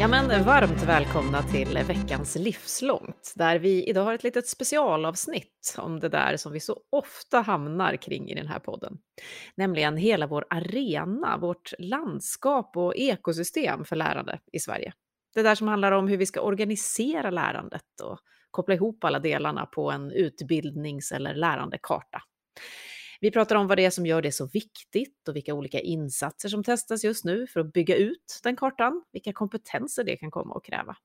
Ja, men varmt välkomna till veckans Livslångt, där vi idag har ett litet specialavsnitt om det där som vi så ofta hamnar kring i den här podden. Nämligen hela vår arena, vårt landskap och ekosystem för lärande i Sverige. Det där som handlar om hur vi ska organisera lärandet och koppla ihop alla delarna på en utbildnings eller lärandekarta. Vi pratar om vad det är som gör det så viktigt och vilka olika insatser som testas just nu för att bygga ut den kartan, vilka kompetenser det kan komma att kräva.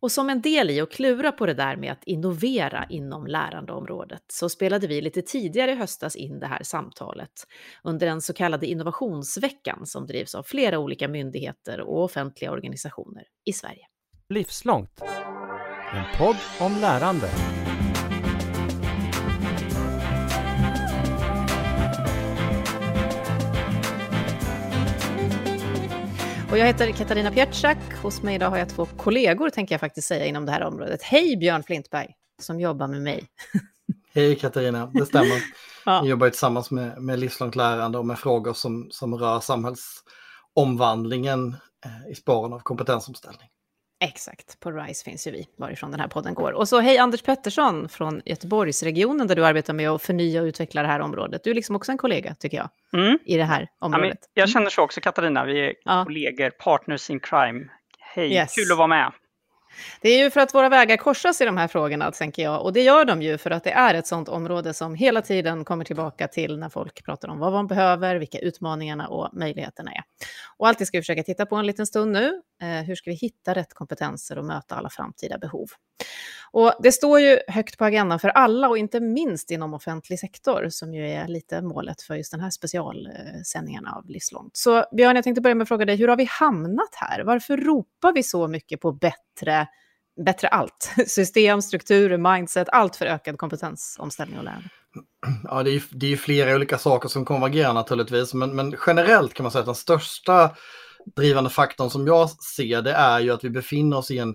Och som en del i att klura på det där med att innovera inom lärandeområdet så spelade vi lite tidigare i höstas in det här samtalet under den så kallade innovationsveckan som drivs av flera olika myndigheter och offentliga organisationer i Sverige. Livslångt. En podd om lärande. Och jag heter Katarina Pietschak. Hos mig idag har jag två kollegor, tänker jag faktiskt säga, inom det här området. Hej Björn Flintberg, som jobbar med mig. Hej Katarina, det stämmer. ja. Jobbar tillsammans med, med livslångt lärande och med frågor som, som rör samhällsomvandlingen eh, i spåren av kompetensomställning. Exakt, på RISE finns ju vi, varifrån den här podden går. Och så hej Anders Pettersson från Göteborgsregionen där du arbetar med att förnya och utveckla det här området. Du är liksom också en kollega, tycker jag, mm. i det här området. Ja, jag känner så också Katarina, vi är ja. kollegor, partners in crime. Hej, yes. kul att vara med. Det är ju för att våra vägar korsas i de här frågorna, tänker jag. Och det gör de ju för att det är ett sånt område som hela tiden kommer tillbaka till när folk pratar om vad man behöver, vilka utmaningarna och möjligheterna är. Och allt det ska vi försöka titta på en liten stund nu. Eh, hur ska vi hitta rätt kompetenser och möta alla framtida behov? Och det står ju högt på agendan för alla och inte minst inom offentlig sektor som ju är lite målet för just den här specialsändningen av Livslångt. Så Björn, jag tänkte börja med att fråga dig, hur har vi hamnat här? Varför ropar vi så mycket på bättre bättre allt. System, strukturer, mindset, allt för ökad kompetensomställning och lärande. Ja, det är, det är flera olika saker som konvergerar naturligtvis, men, men generellt kan man säga att den största drivande faktorn som jag ser det är ju att vi befinner oss i en,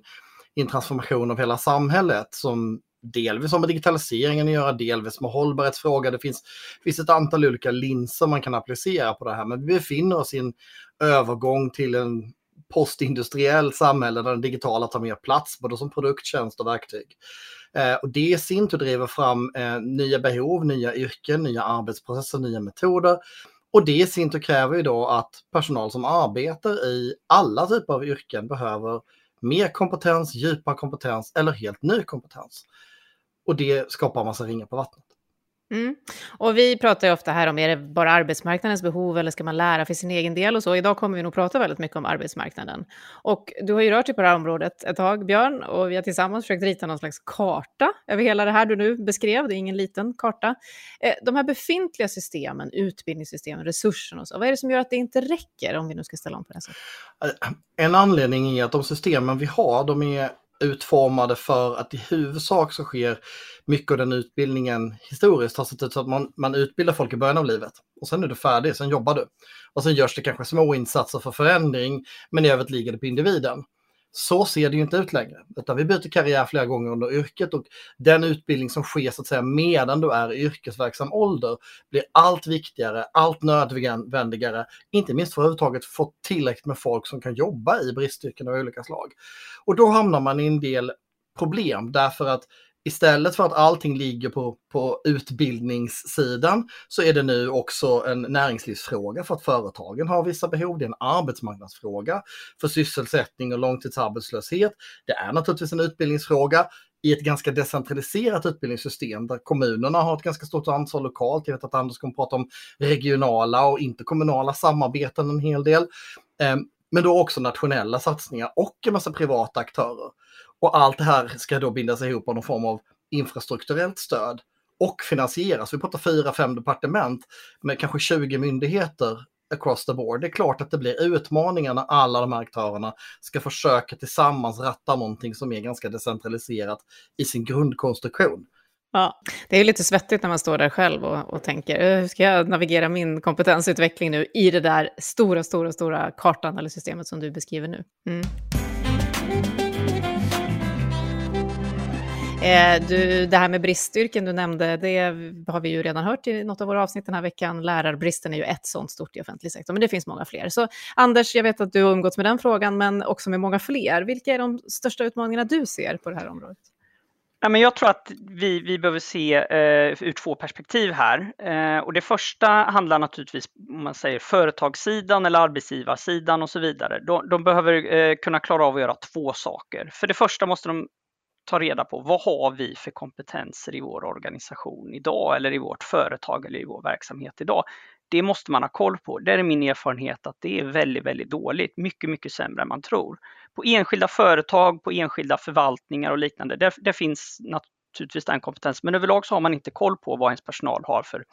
i en transformation av hela samhället som delvis har med digitaliseringen att göra, delvis med hållbarhetsfråga. Det finns, finns ett antal olika linser man kan applicera på det här, men vi befinner oss i en övergång till en postindustriell samhälle där den digitala tar mer plats, både som produkt, tjänst och verktyg. Eh, och det i sin tur driver fram eh, nya behov, nya yrken, nya arbetsprocesser, nya metoder. Och det i sin tur kräver ju då att personal som arbetar i alla typer av yrken behöver mer kompetens, djupare kompetens eller helt ny kompetens. Och det skapar en massa ringar på vattnet. Mm. Och vi pratar ju ofta här om, är det bara arbetsmarknadens behov eller ska man lära för sin egen del och så. Idag kommer vi nog prata väldigt mycket om arbetsmarknaden. Och du har ju rört dig på det här området ett tag, Björn, och vi har tillsammans försökt rita någon slags karta över hela det här du nu beskrev. Det är ingen liten karta. Eh, de här befintliga systemen, utbildningssystemen, resurserna och så, vad är det som gör att det inte räcker om vi nu ska ställa om på det här sättet? En anledning är att de systemen vi har, de är utformade för att i huvudsak så sker mycket av den utbildningen historiskt har sett ut så att man, man utbildar folk i början av livet och sen är du färdig, sen jobbar du. Och sen görs det kanske små insatser för förändring, men i övrigt ligger det på individen. Så ser det ju inte ut längre, utan vi byter karriär flera gånger under yrket och den utbildning som sker så att säga medan du är i yrkesverksam ålder blir allt viktigare, allt nödvändigare, inte minst för att överhuvudtaget få tillräckligt med folk som kan jobba i bristyrken av olika slag. Och då hamnar man i en del problem därför att istället för att allting ligger på, på utbildningssidan så är det nu också en näringslivsfråga för att företagen har vissa behov. Det är en arbetsmarknadsfråga för sysselsättning och långtidsarbetslöshet. Det är naturligtvis en utbildningsfråga i ett ganska decentraliserat utbildningssystem där kommunerna har ett ganska stort ansvar lokalt. Jag vet att Anders kommer prata om regionala och interkommunala samarbeten en hel del. Ehm, men då också nationella satsningar och en massa privata aktörer. Och allt det här ska då bindas ihop av någon form av infrastrukturellt stöd och finansieras. Vi pratar fyra, fem departement med kanske 20 myndigheter across the board. Det är klart att det blir utmaningar när alla de här aktörerna ska försöka tillsammans ratta någonting som är ganska decentraliserat i sin grundkonstruktion. Ja, det är lite svettigt när man står där själv och, och tänker, eh, hur ska jag navigera min kompetensutveckling nu i det där stora, stora, stora kartan eller systemet som du beskriver nu. Mm. Eh, du, det här med bristyrken du nämnde, det har vi ju redan hört i något av våra avsnitt den här veckan. Lärarbristen är ju ett sånt stort i offentlig sektor, men det finns många fler. Så Anders, jag vet att du har umgåtts med den frågan, men också med många fler. Vilka är de största utmaningarna du ser på det här området? Ja, men jag tror att vi, vi behöver se eh, ur två perspektiv här. Eh, och det första handlar naturligtvis om man säger företagssidan eller arbetsgivarsidan och så vidare. De, de behöver eh, kunna klara av att göra två saker. För det första måste de ta reda på vad har vi för kompetenser i vår organisation idag eller i vårt företag eller i vår verksamhet idag. Det måste man ha koll på. Det är min erfarenhet att det är väldigt, väldigt dåligt. Mycket, mycket sämre än man tror. På enskilda företag, på enskilda förvaltningar och liknande, där, där finns naturligtvis den kompetensen. Men överlag så har man inte koll på vad ens personal har för,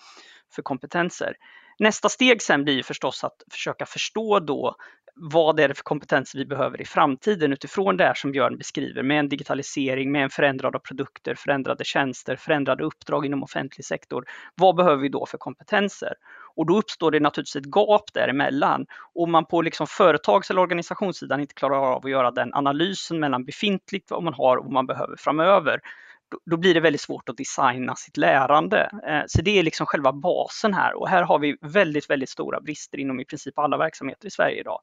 för kompetenser. Nästa steg sen blir förstås att försöka förstå då vad är det för kompetenser vi behöver i framtiden utifrån det här som Björn beskriver med en digitalisering, med en förändrade produkter, förändrade tjänster, förändrade uppdrag inom offentlig sektor. Vad behöver vi då för kompetenser? Och då uppstår det naturligtvis ett gap däremellan. Om man på liksom företags eller organisationssidan inte klarar av att göra den analysen mellan befintligt, vad man har och vad man behöver framöver, då blir det väldigt svårt att designa sitt lärande. Eh, så det är liksom själva basen här och här har vi väldigt, väldigt stora brister inom i princip alla verksamheter i Sverige idag.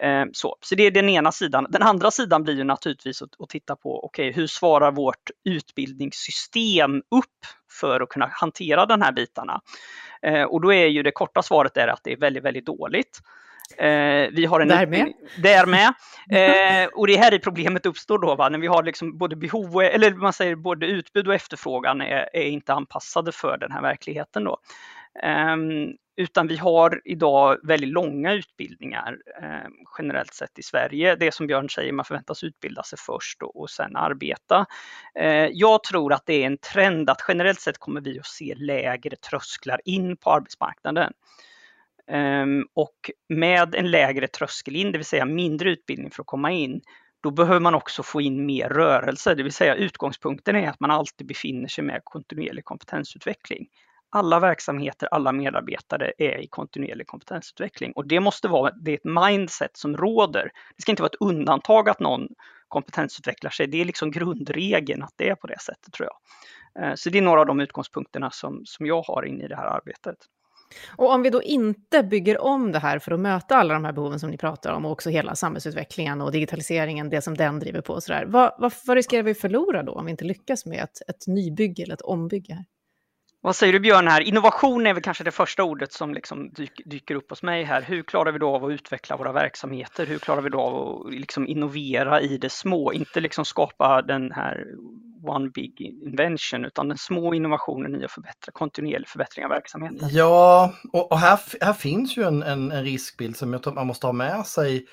Eh, så, så det är den ena sidan. Den andra sidan blir ju naturligtvis att, att titta på, okej, okay, hur svarar vårt utbildningssystem upp för att kunna hantera de här bitarna? Eh, och då är ju det korta svaret är att det är väldigt, väldigt dåligt. Eh, vi har en där med. Där med. Eh, och det är här i problemet uppstår då, va? när vi har liksom både behov, eller man säger både utbud och efterfrågan är, är inte anpassade för den här verkligheten. Då. Eh, utan vi har idag väldigt långa utbildningar eh, generellt sett i Sverige. Det som Björn säger, man förväntas utbilda sig först och, och sen arbeta. Eh, jag tror att det är en trend att generellt sett kommer vi att se lägre trösklar in på arbetsmarknaden. Ehm, och med en lägre tröskel in, det vill säga mindre utbildning för att komma in, då behöver man också få in mer rörelse, det vill säga utgångspunkten är att man alltid befinner sig med kontinuerlig kompetensutveckling. Alla verksamheter, alla medarbetare är i kontinuerlig kompetensutveckling och det måste vara det ett mindset som råder. Det ska inte vara ett undantag att någon kompetensutvecklar sig. Det är liksom grundregeln att det är på det sättet tror jag. Ehm, så det är några av de utgångspunkterna som, som jag har in i det här arbetet. Och om vi då inte bygger om det här för att möta alla de här behoven som ni pratar om och också hela samhällsutvecklingen och digitaliseringen, det som den driver på och sådär. Vad, vad, vad riskerar vi förlora då om vi inte lyckas med ett, ett nybygge eller ett ombygge? Här? Vad säger du Björn här? Innovation är väl kanske det första ordet som liksom dyk, dyker upp hos mig här. Hur klarar vi då av att utveckla våra verksamheter? Hur klarar vi då av att liksom innovera i det små? Inte liksom skapa den här one big invention utan den små innovationen i att förbättra, kontinuerlig förbättring av verksamheten. Ja, och, och här, här finns ju en, en, en riskbild som jag tror man måste ha med sig,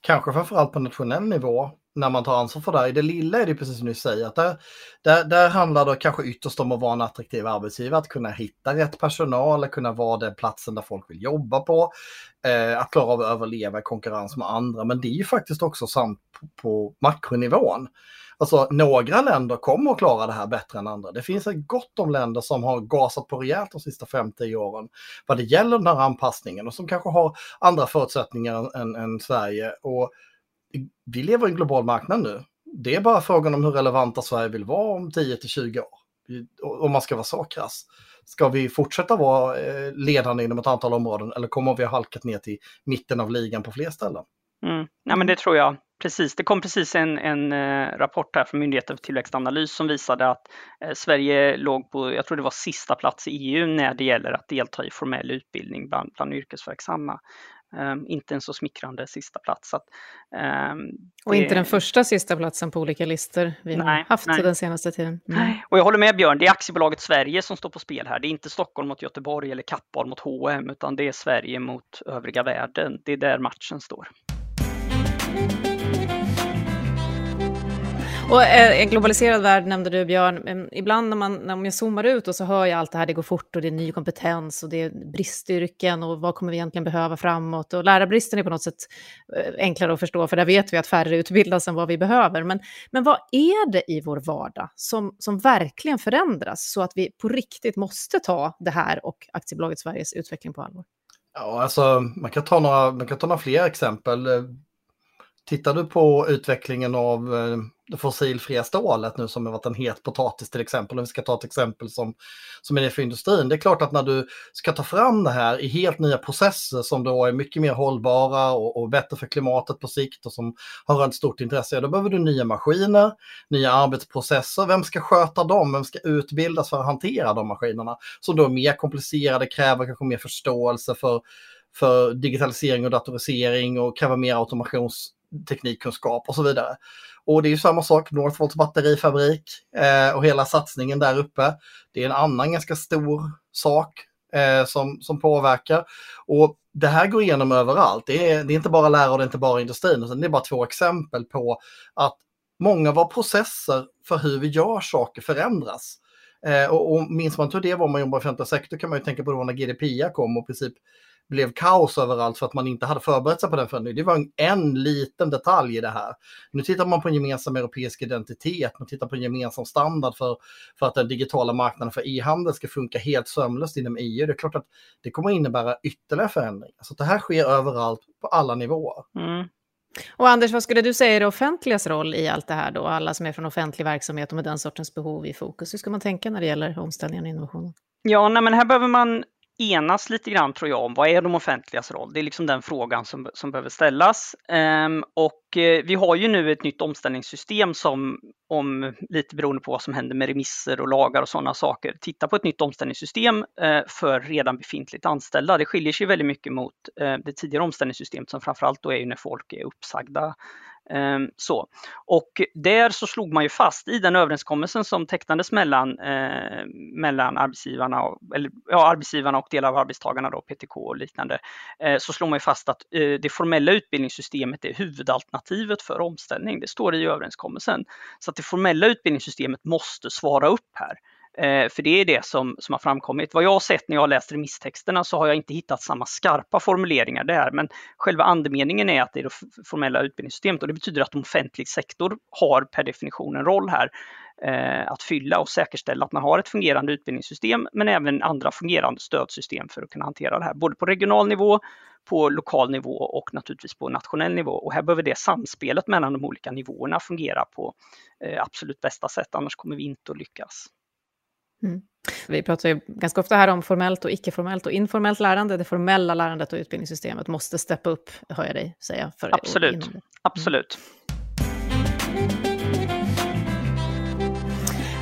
kanske framförallt på nationell nivå, när man tar ansvar för det. här. I det lilla är det precis som du säger, att där, där, där handlar det kanske ytterst om att vara en attraktiv arbetsgivare, att kunna hitta rätt personal, att kunna vara den platsen där folk vill jobba på, eh, att klara av att överleva i konkurrens med andra. Men det är ju faktiskt också sant på, på makronivån. Alltså några länder kommer att klara det här bättre än andra. Det finns gott om länder som har gasat på rejält de sista 5-10 åren vad det gäller den här anpassningen och som kanske har andra förutsättningar än, än Sverige. Och vi lever i en global marknad nu. Det är bara frågan om hur relevanta Sverige vill vara om 10-20 år. Om man ska vara så krass. Ska vi fortsätta vara eh, ledande inom ett antal områden eller kommer vi ha halkat ner till mitten av ligan på fler ställen? Mm. Ja, men det tror jag. Precis, det kom precis en, en eh, rapport här från Myndigheten för tillväxtanalys som visade att eh, Sverige låg på, jag tror det var sista plats i EU när det gäller att delta i formell utbildning bland, bland yrkesverksamma. Um, inte en så smickrande sista plats. Att, um, och inte den första sista platsen på olika listor vi nej, har haft nej. den senaste tiden. Mm. Och jag håller med Björn, det är aktiebolaget Sverige som står på spel här. Det är inte Stockholm mot Göteborg eller Kappahl mot H&M utan det är Sverige mot övriga världen. Det är där matchen står. Och eh, en globaliserad värld nämnde du Björn. Ibland när, man, när jag zoomar ut och så hör jag allt det här, det går fort och det är ny kompetens och det är bristyrken och vad kommer vi egentligen behöva framåt? Och lärarbristen är på något sätt eh, enklare att förstå för där vet vi att färre utbildas än vad vi behöver. Men, men vad är det i vår vardag som, som verkligen förändras så att vi på riktigt måste ta det här och aktiebolaget Sveriges utveckling på allvar? Ja, alltså man kan ta några, man kan ta några fler exempel Tittar du på utvecklingen av eh, det fossilfria stålet nu som har varit en het potatis till exempel, om vi ska ta ett exempel som, som är det för industrin. Det är klart att när du ska ta fram det här i helt nya processer som då är mycket mer hållbara och, och bättre för klimatet på sikt och som har ett stort intresse, då behöver du nya maskiner, nya arbetsprocesser. Vem ska sköta dem? Vem ska utbildas för att hantera de maskinerna? Som då är mer komplicerade, kräver kanske mer förståelse för för digitalisering och datorisering och kräver mer automations teknikkunskap och så vidare. Och det är ju samma sak, Northvolts batterifabrik eh, och hela satsningen där uppe. Det är en annan ganska stor sak eh, som, som påverkar. Och det här går igenom överallt. Det är, det är inte bara lärare och det är inte bara industrin, utan det är bara två exempel på att många av våra processer för hur vi gör saker förändras. Eh, och, och minns man inte hur det var om man jobbar i offentlig sektor kan man ju tänka på då när GDPR kom och i princip blev kaos överallt för att man inte hade förberett sig på den förändringen. Det var en, en liten detalj i det här. Nu tittar man på en gemensam europeisk identitet, man tittar på en gemensam standard för, för att den digitala marknaden för e-handel ska funka helt sömlöst inom EU. Det är klart att det kommer innebära ytterligare förändringar. Så det här sker överallt på alla nivåer. Mm. Och Anders, vad skulle du säga är det offentligas roll i allt det här då? Alla som är från offentlig verksamhet och med den sortens behov i fokus. Hur ska man tänka när det gäller omställningen och innovationen? Ja, nej, men här behöver man enas lite grann tror jag om vad är de offentligas roll? Det är liksom den frågan som, som behöver ställas. Ehm, och eh, vi har ju nu ett nytt omställningssystem som, om lite beroende på vad som händer med remisser och lagar och sådana saker, tittar på ett nytt omställningssystem eh, för redan befintligt anställda. Det skiljer sig väldigt mycket mot eh, det tidigare omställningssystemet som framförallt då är ju när folk är uppsagda Ehm, så. Och där så slog man ju fast i den överenskommelsen som tecknades mellan, eh, mellan arbetsgivarna, och, eller, ja, arbetsgivarna och delar av arbetstagarna, då, PTK och liknande, eh, så slog man ju fast att eh, det formella utbildningssystemet är huvudalternativet för omställning. Det står i överenskommelsen. Så att det formella utbildningssystemet måste svara upp här. Eh, för det är det som, som har framkommit. Vad jag har sett när jag har läst remisstexterna så har jag inte hittat samma skarpa formuleringar där, men själva andemeningen är att det är det formella utbildningssystemet och det betyder att offentlig sektor har per definition en roll här eh, att fylla och säkerställa att man har ett fungerande utbildningssystem, men även andra fungerande stödsystem för att kunna hantera det här, både på regional nivå, på lokal nivå och naturligtvis på nationell nivå. Och här behöver det samspelet mellan de olika nivåerna fungera på eh, absolut bästa sätt, annars kommer vi inte att lyckas. Mm. Vi pratar ju ganska ofta här om formellt och icke-formellt och informellt lärande. Det formella lärandet och utbildningssystemet måste steppa upp, hör jag dig säga. För Absolut. Absolut.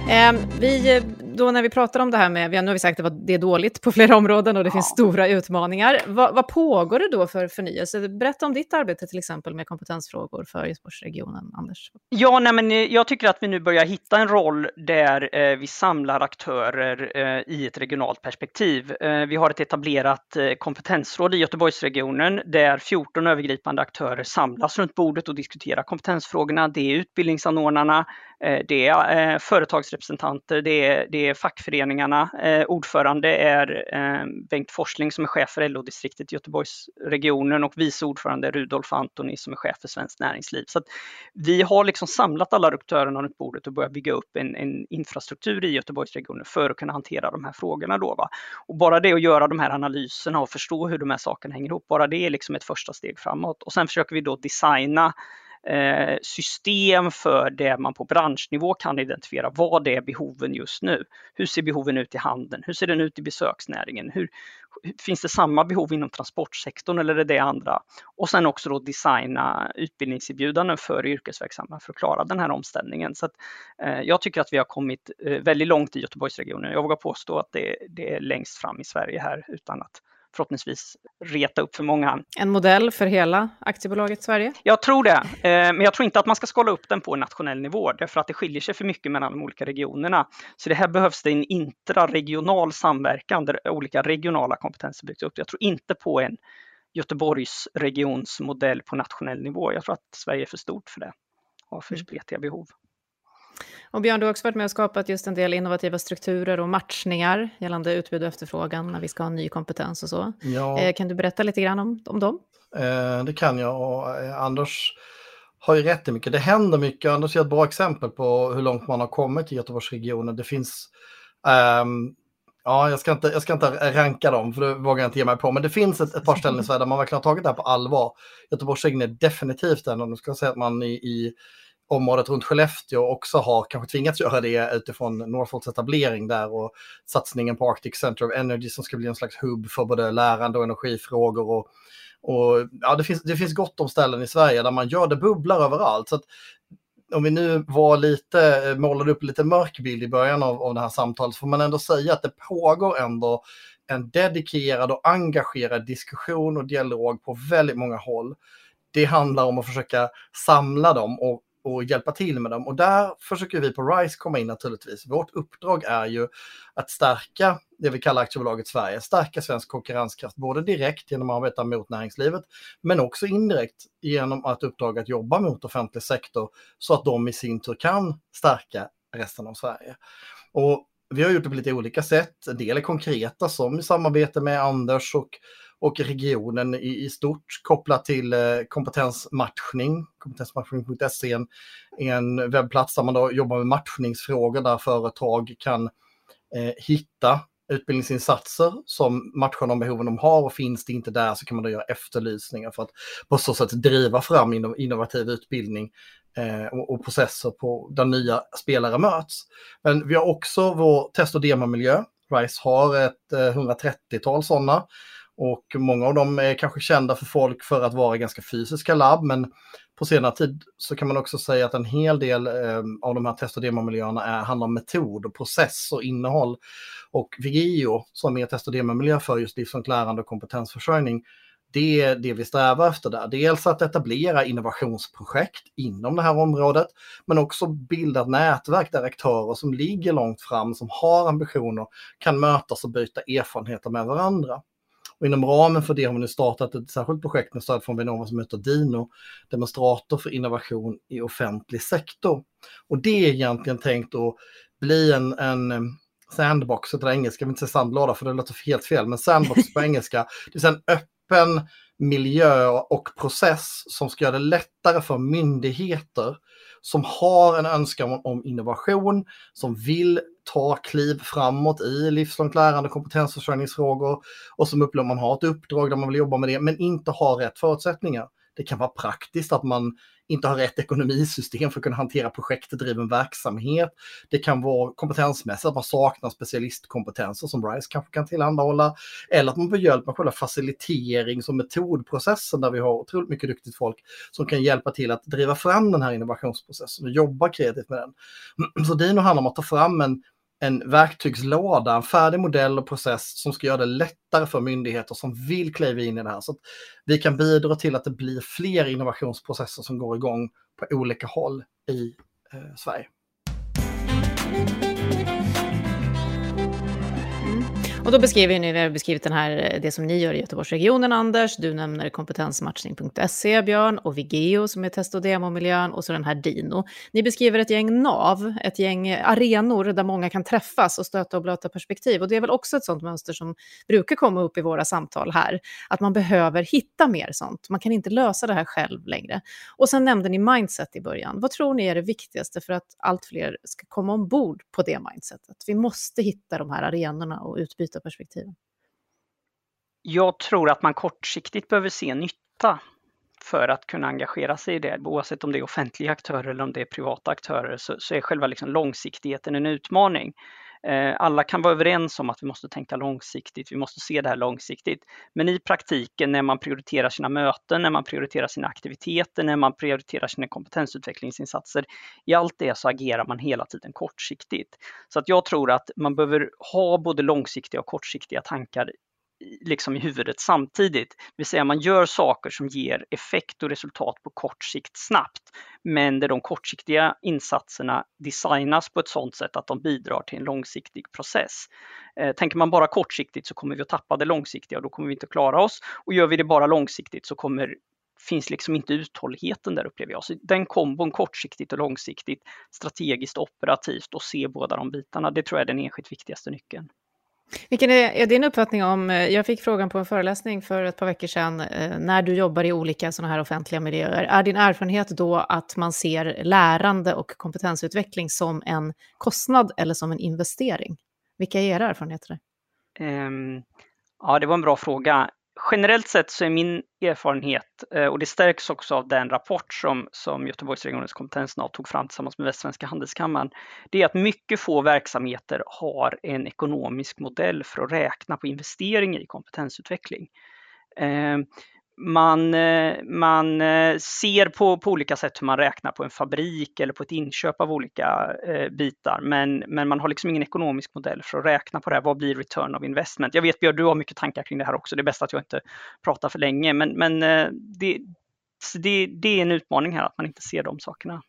Mm. Eh, vi då när vi pratar om det här med, nu har vi sagt att det är dåligt på flera områden och det ja. finns stora utmaningar. Vad, vad, pågår det då för förnyelse? Berätta om ditt arbete till exempel med kompetensfrågor för Göteborgsregionen, Anders. Ja, nej, men eh, jag tycker att vi nu börjar hitta en roll där eh, vi samlar aktörer eh, i ett regionalt perspektiv. Eh, vi har ett etablerat eh, kompetensråd i Göteborgsregionen där 14 övergripande aktörer samlas runt bordet och diskuterar kompetensfrågorna. Det är utbildningsanordnarna, Eh, det är eh, företagsrepresentanter, det är, det är fackföreningarna. Eh, ordförande är Bengt Forsling som är chef för LO-distriktet i Göteborgsregionen och vice ordförande är Rudolf Antoni som är chef för Svenskt Näringsliv. Så vi har liksom samlat alla aktörerna runt bordet och börjat bygga upp en, en, infrastruktur i Göteborgsregionen för att kunna hantera de här frågorna. Då, va? Och bara det att göra de här analyserna och förstå hur de här sakerna hänger ihop, bara det är liksom ett första steg framåt. Och sen försöker vi då designa Eh, system för det man på branschnivå kan identifiera. Vad är behoven just nu? Hur ser behoven ut i handeln? Hur ser den ut i besöksnäringen? Hur, finns det samma behov inom transportsektorn eller är det andra? Och sen också då designa utbildningserbjudanden för yrkesverksamma för att klara den här omställningen. Så att, eh, jag tycker att vi har kommit eh, väldigt långt i Göteborgsregionen. Jag vågar påstå att det, det är längst fram i Sverige här utan att förhoppningsvis reta upp för många. En modell för hela aktiebolaget Sverige? Jag tror det, eh, men jag tror inte att man ska skala upp den på nationell nivå, därför att det skiljer sig för mycket mellan de olika regionerna. Så det här behövs det en intraregional samverkan där olika regionala kompetenser byggs upp. Jag tror inte på en Göteborgsregionsmodell på nationell nivå. Jag tror att Sverige är för stort för det och för mm. spretiga behov. Och Björn, du har också varit med och skapat just en del innovativa strukturer och matchningar gällande utbud och efterfrågan när vi ska ha ny kompetens och så. Ja. Eh, kan du berätta lite grann om, om dem? Eh, det kan jag och eh, Anders har ju rätt i mycket. Det händer mycket. Anders ger ett bra exempel på hur långt man har kommit i Göteborgsregionen. Det finns um, Ja, jag ska, inte, jag ska inte ranka dem, för det vågar jag inte ge mig på. Men det finns ett, ett par ställen i Sverige där man verkligen har tagit det här på allvar. Göteborgsregionen är definitivt en, och nu ska jag säga att man i, i området runt Skellefteå också har kanske tvingats göra det utifrån Northvolts etablering där och satsningen på Arctic Center of Energy som ska bli en slags hubb för både lärande och energifrågor. Och, och, ja, det, finns, det finns gott om ställen i Sverige där man gör det bubblar överallt. Så att, om vi nu var lite, målade upp lite mörk bild i början av, av det här samtalet så får man ändå säga att det pågår ändå en dedikerad och engagerad diskussion och dialog på väldigt många håll. Det handlar om att försöka samla dem och och hjälpa till med dem. Och där försöker vi på RISE komma in naturligtvis. Vårt uppdrag är ju att stärka det vi kallar aktiebolaget Sverige, stärka svensk konkurrenskraft, både direkt genom att arbeta mot näringslivet, men också indirekt genom att uppdraga att jobba mot offentlig sektor så att de i sin tur kan stärka resten av Sverige. Och vi har gjort det på lite olika sätt. En del är konkreta som i samarbete med Anders och och regionen i, i stort kopplat till eh, kompetensmatchning. Kompetensmatchning.se är en, webbplats där man då jobbar med matchningsfrågor där företag kan eh, hitta utbildningsinsatser som matchar de behoven de har och finns det inte där så kan man då göra efterlysningar för att på så sätt driva fram innovativ utbildning eh, och, processer på där nya spelare möts. Men vi har också vår test och demomiljö. RISE har ett eh, 130-tal sådana och många av dem är kanske kända för folk för att vara ganska fysiska labb, men på senare tid så kan man också säga att en hel del eh, av de här test och demomiljöerna är, handlar om metod och process och innehåll. Och Vigio, som är test och demomiljö för just livslångt lärande och kompetensförsörjning, det är det vi strävar efter där. Dels att etablera innovationsprojekt inom det här området, men också bilda ett nätverk där aktörer som ligger långt fram, som har ambitioner, kan mötas och byta erfarenheter med varandra. Och inom ramen för det har vi nu startat ett särskilt projekt med stöd från Vinnova som heter Dino, demonstrator för innovation i offentlig sektor. Och det är egentligen tänkt att bli en, en sandbox, det engelska, jag vill inte säga sandlåda för det låter helt fel, men sandbox på engelska, det säga en öppen miljö och process som ska göra det lättare för myndigheter som har en önskan om innovation, som vill ta kliv framåt i livslångt lärande, kompetensförsörjningsfrågor och som upplever att man har ett uppdrag där man vill jobba med det, men inte har rätt förutsättningar. Det kan vara praktiskt att man inte har rätt ekonomisystem för att kunna hantera projektdriven verksamhet. Det kan vara kompetensmässigt att man saknar specialistkompetenser som RISE kanske kan tillhandahålla. Eller att man behöver hjälp med själva faciliterings och metodprocessen där vi har otroligt mycket duktigt folk som kan hjälpa till att driva fram den här innovationsprocessen och jobba kreativt med den. Så Dino handlar om att ta fram en en verktygslåda, en färdig modell och process som ska göra det lättare för myndigheter som vill kliva in i det här. Så att vi kan bidra till att det blir fler innovationsprocesser som går igång på olika håll i eh, Sverige. Och då beskriver ni, vi har beskrivit den här, eh, det som ni gör i Göteborgsregionen, Anders. Du nämner kompetensmatchning.se, Björn, och Vigeo som är test och demomiljön, och så den här Dino. Ni beskriver ett gäng nav, ett gäng eh, arenor där många kan träffas och stöta och blöta perspektiv. Och det är väl också ett sånt mönster som brukar komma upp i våra samtal här, att man behöver hitta mer sånt. Man kan inte lösa det här själv längre. Och sen nämnde ni mindset i början. Vad tror ni är det viktigaste för att allt fler ska komma ombord på det mindsetet? Vi måste hitta de här arenorna och utbyta byta perspektiv? Jag tror att man kortsiktigt behöver se nytta för att kunna engagera sig i det. Oavsett om det är offentliga aktörer eller om det är privata aktörer så, så är själva liksom långsiktigheten en utmaning. Eh, alla kan vara överens om att vi måste tänka långsiktigt, vi måste se det här långsiktigt. Men i praktiken när man prioriterar sina möten, när man prioriterar sina aktiviteter, när man prioriterar sina kompetensutvecklingsinsatser, i allt det så agerar man hela tiden kortsiktigt. Så att jag tror att man behöver ha både långsiktiga och kortsiktiga tankar liksom i huvudet samtidigt. Det vill säga man gör saker som ger effekt och resultat på kort sikt snabbt. Men där de kortsiktiga insatserna designas på ett sådant sätt att de bidrar till en långsiktig process. Eh, tänker man bara kortsiktigt så kommer vi att tappa det långsiktiga och då kommer vi inte att klara oss. Och gör vi det bara långsiktigt så kommer finns liksom inte uthålligheten där upplever jag. Så den kombon kortsiktigt och långsiktigt, strategiskt och operativt och se båda de bitarna, det tror jag är den enskilt viktigaste nyckeln. Vilken är, är, din uppfattning om, eh, jag fick frågan på en föreläsning för ett par veckor sedan, eh, när du jobbar i olika sådana här offentliga miljöer, är din erfarenhet då att man ser lärande och kompetensutveckling som en kostnad eller som en investering? Vilka är era erfarenheter? Um, ja, det var en bra fråga. Generellt sett så är min erfarenhet, eh, och det stärks också av den rapport som, som Göteborgsregionens kompetensnav tog fram tillsammans med Västsvenska handelskammaren, det är att mycket få verksamheter har en ekonomisk modell för att räkna på investeringar i kompetensutveckling. Eh, man, eh, man eh, ser på, på olika sätt hur man räknar på en fabrik eller på ett inköp av olika eh, bitar, men, men man har liksom ingen ekonomisk modell för att räkna på det här. Vad blir return of investment? Jag vet Björn, du har mycket tankar kring det här också. Det är bäst att jag inte pratar för länge, men, men eh, det, det, det är en utmaning här att man inte ser de sakerna.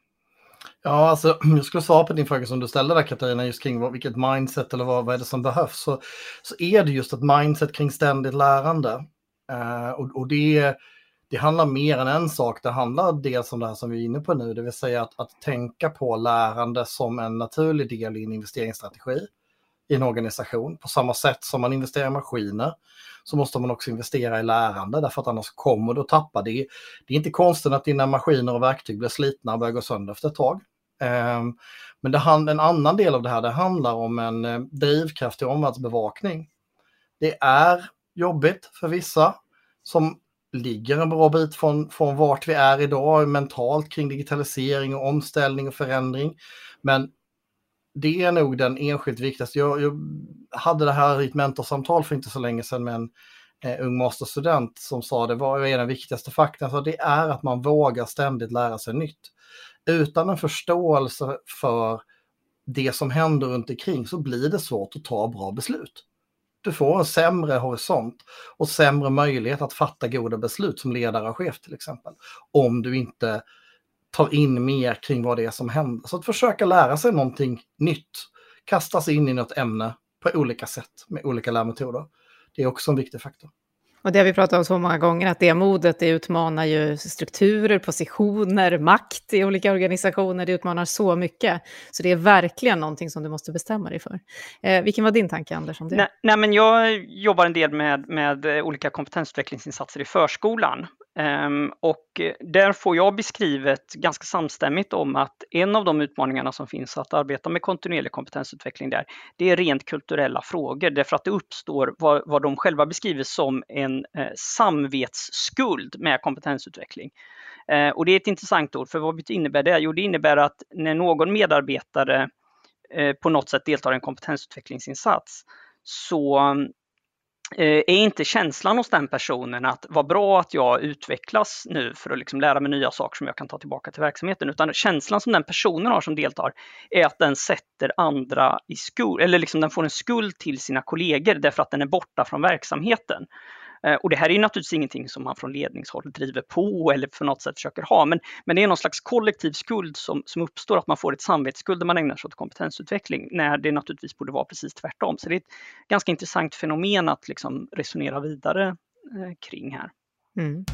Ja, alltså jag skulle svara på din fråga som du ställde där Katarina, just kring vad, vilket mindset eller vad, vad är det som behövs. Så, så är det just ett mindset kring ständigt lärande. Uh, och, och det, det handlar mer än en sak. Det handlar dels om det här som vi är inne på nu, det vill säga att, att tänka på lärande som en naturlig del i en investeringsstrategi i en organisation. På samma sätt som man investerar i maskiner så måste man också investera i lärande därför att annars kommer du att tappa det. Det är inte konstigt att dina maskiner och verktyg blir slitna och börjar gå sönder efter ett tag. Ehm, men det, en annan del av det här det handlar om en eh, drivkraft drivkraftig omvärldsbevakning. Det är jobbigt för vissa som ligger en bra bit från, från vart vi är idag mentalt kring digitalisering och omställning och förändring. Men det är nog den enskilt viktigaste. Jag, jag hade det här i ett mentorsamtal för inte så länge sedan med en eh, ung masterstudent som sa det var är den viktigaste faktorn. Så det är att man vågar ständigt lära sig nytt. Utan en förståelse för det som händer runt omkring så blir det svårt att ta bra beslut du får en sämre horisont och sämre möjlighet att fatta goda beslut som ledare och chef till exempel. Om du inte tar in mer kring vad det är som händer. Så att försöka lära sig någonting nytt, kasta sig in i något ämne på olika sätt med olika lärmetoder. Det är också en viktig faktor. Och det har vi pratat om så många gånger, att det modet det utmanar ju strukturer, positioner, makt i olika organisationer. Det utmanar så mycket. Så det är verkligen någonting som du måste bestämma dig för. Eh, vilken var din tanke, Anders? Om det? Nej, nej, men jag jobbar en del med, med olika kompetensutvecklingsinsatser i förskolan. Ehm, och där får jag beskrivet ganska samstämmigt om att en av de utmaningarna som finns att arbeta med kontinuerlig kompetensutveckling där, det är rent kulturella frågor därför att det uppstår vad, vad de själva beskriver som en eh, samvetsskuld med kompetensutveckling. Eh, och det är ett intressant ord, för vad innebär det? Jo, det innebär att när någon medarbetare eh, på något sätt deltar i en kompetensutvecklingsinsats så Eh, är inte känslan hos den personen att vad bra att jag utvecklas nu för att liksom lära mig nya saker som jag kan ta tillbaka till verksamheten, utan känslan som den personen har som deltar är att den sätter andra i skuld, eller liksom den får en skuld till sina kollegor därför att den är borta från verksamheten. Eh, och det här är naturligtvis ingenting som man från ledningshåll driver på eller på något sätt försöker ha, men, men det är någon slags kollektiv skuld som, som uppstår, att man får ett samvetsskuld när man ägnar sig åt kompetensutveckling, när det naturligtvis borde vara precis tvärtom. Så det är ett ganska intressant fenomen att liksom resonera vidare eh, kring här. Mm.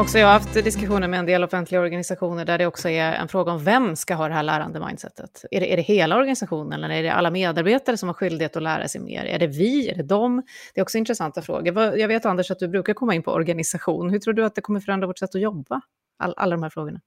Också jag har haft diskussioner med en del offentliga organisationer där det också är en fråga om vem ska ha det här lärande mindsetet. Är det, är det hela organisationen eller är det alla medarbetare som har skyldighet att lära sig mer? Är det vi? Är det dem? Det är också intressanta frågor. Jag vet Anders att du brukar komma in på organisation. Hur tror du att det kommer förändra vårt sätt att jobba? All, alla de här frågorna.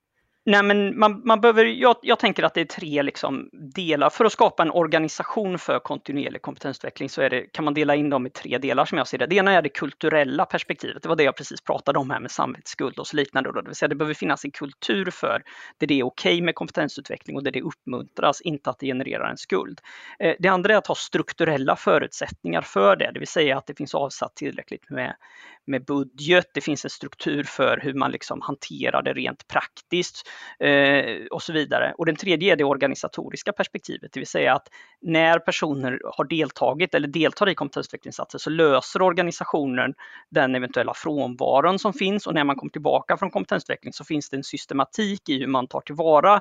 Nej, men man, man behöver, jag, jag, tänker att det är tre liksom delar. För att skapa en organisation för kontinuerlig kompetensutveckling så det, kan man dela in dem i tre delar som jag ser det. Det ena är det kulturella perspektivet. Det var det jag precis pratade om här med samvetsskuld och så liknande. Det vill säga det behöver finnas en kultur för där det är okej okay med kompetensutveckling och där det uppmuntras, inte att det genererar en skuld. Eh, det andra är att ha strukturella förutsättningar för det, det vill säga att det finns avsatt tillräckligt med, med budget, det finns en struktur för hur man liksom hanterar det rent praktiskt eh, och så vidare. Och den tredje är det organisatoriska perspektivet, det vill säga att när personer har deltagit eller deltar i kompetensutvecklingsinsatser så löser organisationen den eventuella frånvaron som finns och när man kommer tillbaka från kompetensutveckling så finns det en systematik i hur man tar tillvara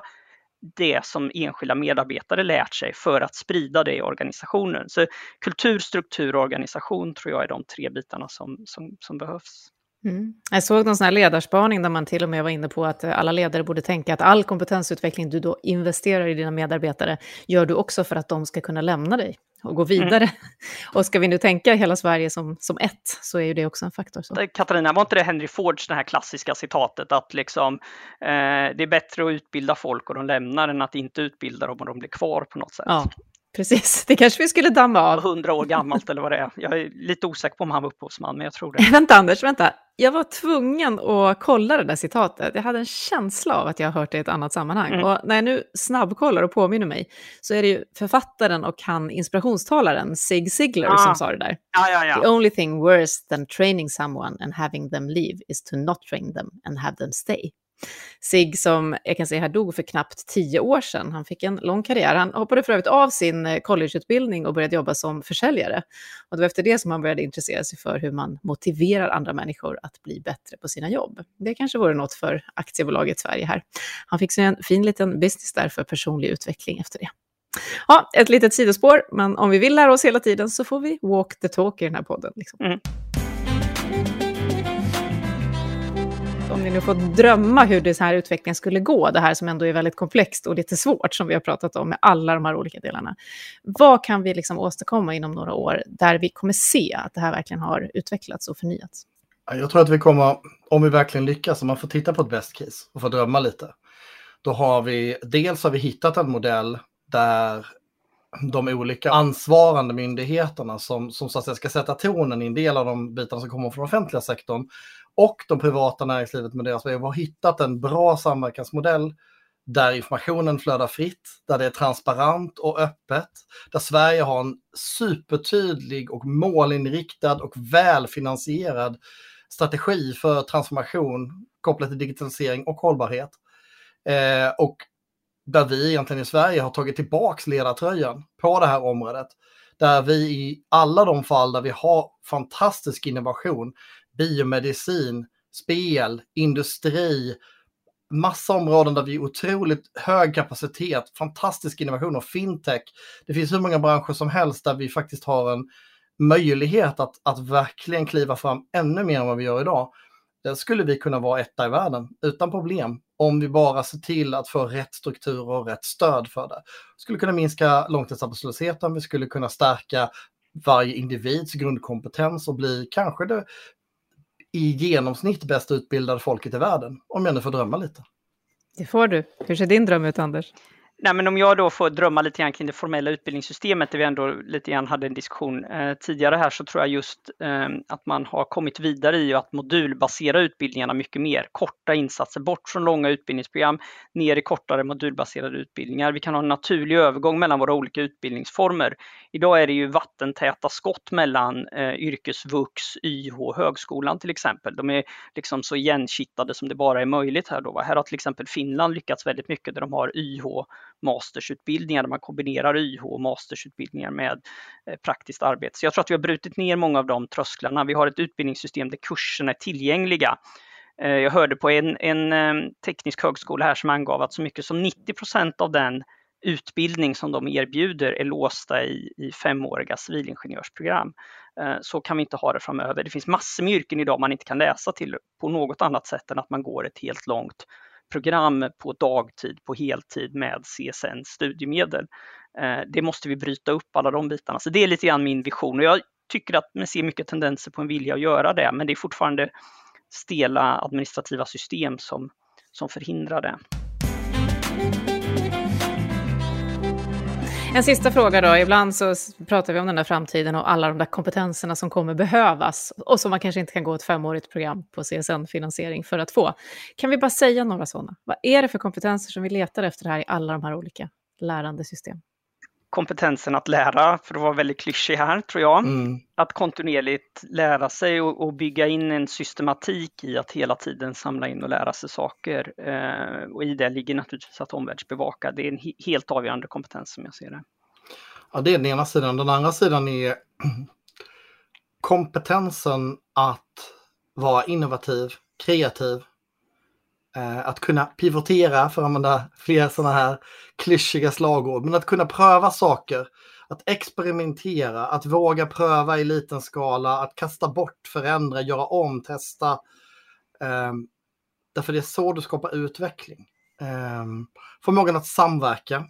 det som enskilda medarbetare lärt sig för att sprida det i organisationen. Så kultur, struktur och organisation tror jag är de tre bitarna som, som, som behövs. Mm. Jag såg någon sån här ledarspaning där man till och med var inne på att alla ledare borde tänka att all kompetensutveckling du då investerar i dina medarbetare gör du också för att de ska kunna lämna dig och gå vidare. Mm. Och ska vi nu tänka hela Sverige som, som ett så är ju det också en faktor. Så. Katarina, var inte det Henry Fords det här klassiska citatet att liksom, eh, det är bättre att utbilda folk och de lämnar än att inte utbilda dem och de blir kvar på något sätt? Ja, Precis, det kanske vi skulle damma av. 100 år gammalt eller vad det är. Jag är lite osäker på om han var upphovsman, men jag tror det. vänta Anders, vänta. Jag var tvungen att kolla det där citatet. Jag hade en känsla av att jag har hört det i ett annat sammanhang. Mm. Och när jag nu snabbkollar och påminner mig så är det ju författaren och han inspirationstalaren Zig Ziglar ah. som sa det där. Ja, ja, ja. The only thing worse than training someone and having them leave is to not train them and have them stay. Sig som jag kan säga här dog för knappt tio år sedan. Han fick en lång karriär. Han hoppade för övrigt av sin eh, collegeutbildning och började jobba som försäljare. Och det var efter det som han började intressera sig för hur man motiverar andra människor att bli bättre på sina jobb. Det kanske vore något för aktiebolaget Sverige här. Han fick sig en fin liten business där för personlig utveckling efter det. Ja, ett litet sidospår, men om vi vill lära oss hela tiden så får vi walk the talk i den här podden. Liksom. Mm. Om ni nu får drömma hur det här utvecklingen skulle gå, det här som ändå är väldigt komplext och lite svårt som vi har pratat om med alla de här olika delarna. Vad kan vi liksom åstadkomma inom några år där vi kommer se att det här verkligen har utvecklats och förnyats? Jag tror att vi kommer, om vi verkligen lyckas, om man får titta på ett best case och får drömma lite, då har vi, dels har vi hittat en modell där de olika ansvarande myndigheterna som, som så att säga ska sätta tonen i en del av de bitarna som kommer från offentliga sektorn och de privata näringslivet med deras behov har hittat en bra samverkansmodell där informationen flödar fritt, där det är transparent och öppet, där Sverige har en supertydlig och målinriktad och välfinansierad strategi för transformation kopplat till digitalisering och hållbarhet. Eh, och där vi egentligen i Sverige har tagit tillbaks ledartröjan på det här området. Där vi i alla de fall där vi har fantastisk innovation, biomedicin, spel, industri, massa områden där vi är otroligt hög kapacitet, fantastisk innovation och fintech. Det finns hur många branscher som helst där vi faktiskt har en möjlighet att, att verkligen kliva fram ännu mer än vad vi gör idag. Där skulle vi kunna vara etta i världen utan problem om vi bara ser till att få rätt strukturer och rätt stöd för det. Vi skulle kunna minska långtidsarbetslösheten, vi skulle kunna stärka varje individs grundkompetens och bli kanske det i genomsnitt bäst utbildade folket i världen, om jag nu får drömma lite. Det får du. Hur ser din dröm ut, Anders? Nej, men om jag då får drömma lite grann kring det formella utbildningssystemet, där vi ändå lite grann hade en diskussion eh, tidigare här, så tror jag just eh, att man har kommit vidare i att modulbasera utbildningarna mycket mer. Korta insatser bort från långa utbildningsprogram, ner i kortare modulbaserade utbildningar. Vi kan ha en naturlig övergång mellan våra olika utbildningsformer. Idag är det ju vattentäta skott mellan eh, yrkesvux, YH, högskolan till exempel. De är liksom så igenkittade som det bara är möjligt här då. Här har till exempel Finland lyckats väldigt mycket där de har YH mastersutbildningar där man kombinerar YH och mastersutbildningar med eh, praktiskt arbete. Så jag tror att vi har brutit ner många av de trösklarna. Vi har ett utbildningssystem där kurserna är tillgängliga. Eh, jag hörde på en, en eh, teknisk högskola här som angav att så mycket som 90% av den utbildning som de erbjuder är låsta i, i femåriga civilingenjörsprogram. Så kan vi inte ha det framöver. Det finns massor med yrken idag man inte kan läsa till på något annat sätt än att man går ett helt långt program på dagtid, på heltid med CSN studiemedel. Eh, det måste vi bryta upp alla de bitarna. Så det är lite grann min vision och jag tycker att man ser mycket tendenser på en vilja att göra det, men det är fortfarande stela administrativa system som, som förhindrar det. En sista fråga då. Ibland så pratar vi om den där framtiden och alla de där kompetenserna som kommer behövas och som man kanske inte kan gå ett femårigt program på CSN-finansiering för att få. Kan vi bara säga några sådana? Vad är det för kompetenser som vi letar efter här i alla de här olika lärandesystem? Kompetensen att lära, för att vara väldigt klyschig här tror jag. Mm. Att kontinuerligt lära sig och, och, bygga in en systematik i att hela tiden samla in och lära sig saker. Eh, och i det ligger naturligtvis att omvärldsbevaka. Det är en helt avgörande kompetens som jag ser det. Ja, det är den ena sidan. Den andra sidan är kompetensen att vara innovativ, kreativ, Eh, att kunna pivotera, för att använda fler sådana här klyschiga slagord, men att kunna pröva saker, att experimentera, att våga pröva i liten skala, att kasta bort, förändra, göra om, testa. Um, därför det är så du skapar utveckling. Um, förmågan att samverka,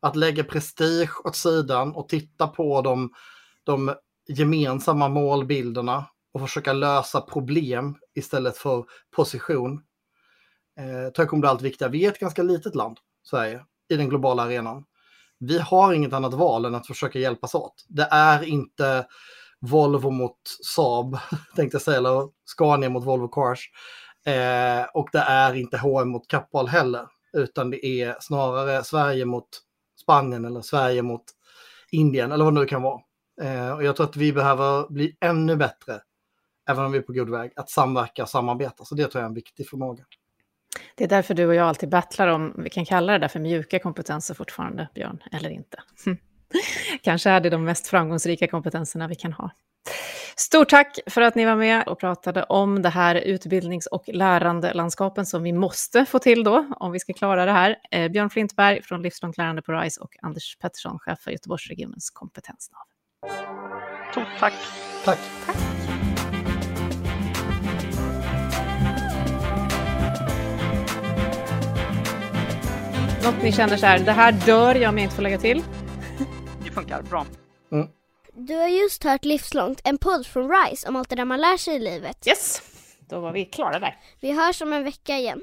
att lägga prestige åt sidan och titta på de, de gemensamma målbilderna och försöka lösa problem istället för position eh, kommer bli allt viktigare. Vi är ett ganska litet land, Sverige, i den globala arenan. Vi har inget annat val än att försöka hjälpas åt. Det är inte Volvo mot Saab, tänkte jag säga, eller Scania mot Volvo Cars. Eh, och det är inte H&M mot Kappahl heller, utan det är snarare Sverige mot Spanien eller Sverige mot Indien eller vad det nu kan vara. Eh, och jag tror att vi behöver bli ännu bättre, även om vi är på god väg, att samverka och samarbeta. Så det tror jag är en viktig förmåga. Det är därför du och jag alltid battlar om, vi kan kalla det där för mjuka kompetenser fortfarande, Björn, eller inte. Kanske är det de mest framgångsrika kompetenserna vi kan ha. Stort tack för att ni var med och pratade om det här utbildnings och lärandelandskapen som vi måste få till då, om vi ska klara det här. Eh, Björn Flintberg från Livslångt lärande på RISE och Anders Pettersson, chef för Göteborgsregionens kompetensnav. Stort tack. Tack. tack. Något ni känner så här, det här dör jag om jag inte får lägga till? Det funkar bra. Mm. Du har just hört Livslångt, en podd från RISE om allt det där man lär sig i livet. Yes, då var vi klara där. Vi hörs om en vecka igen.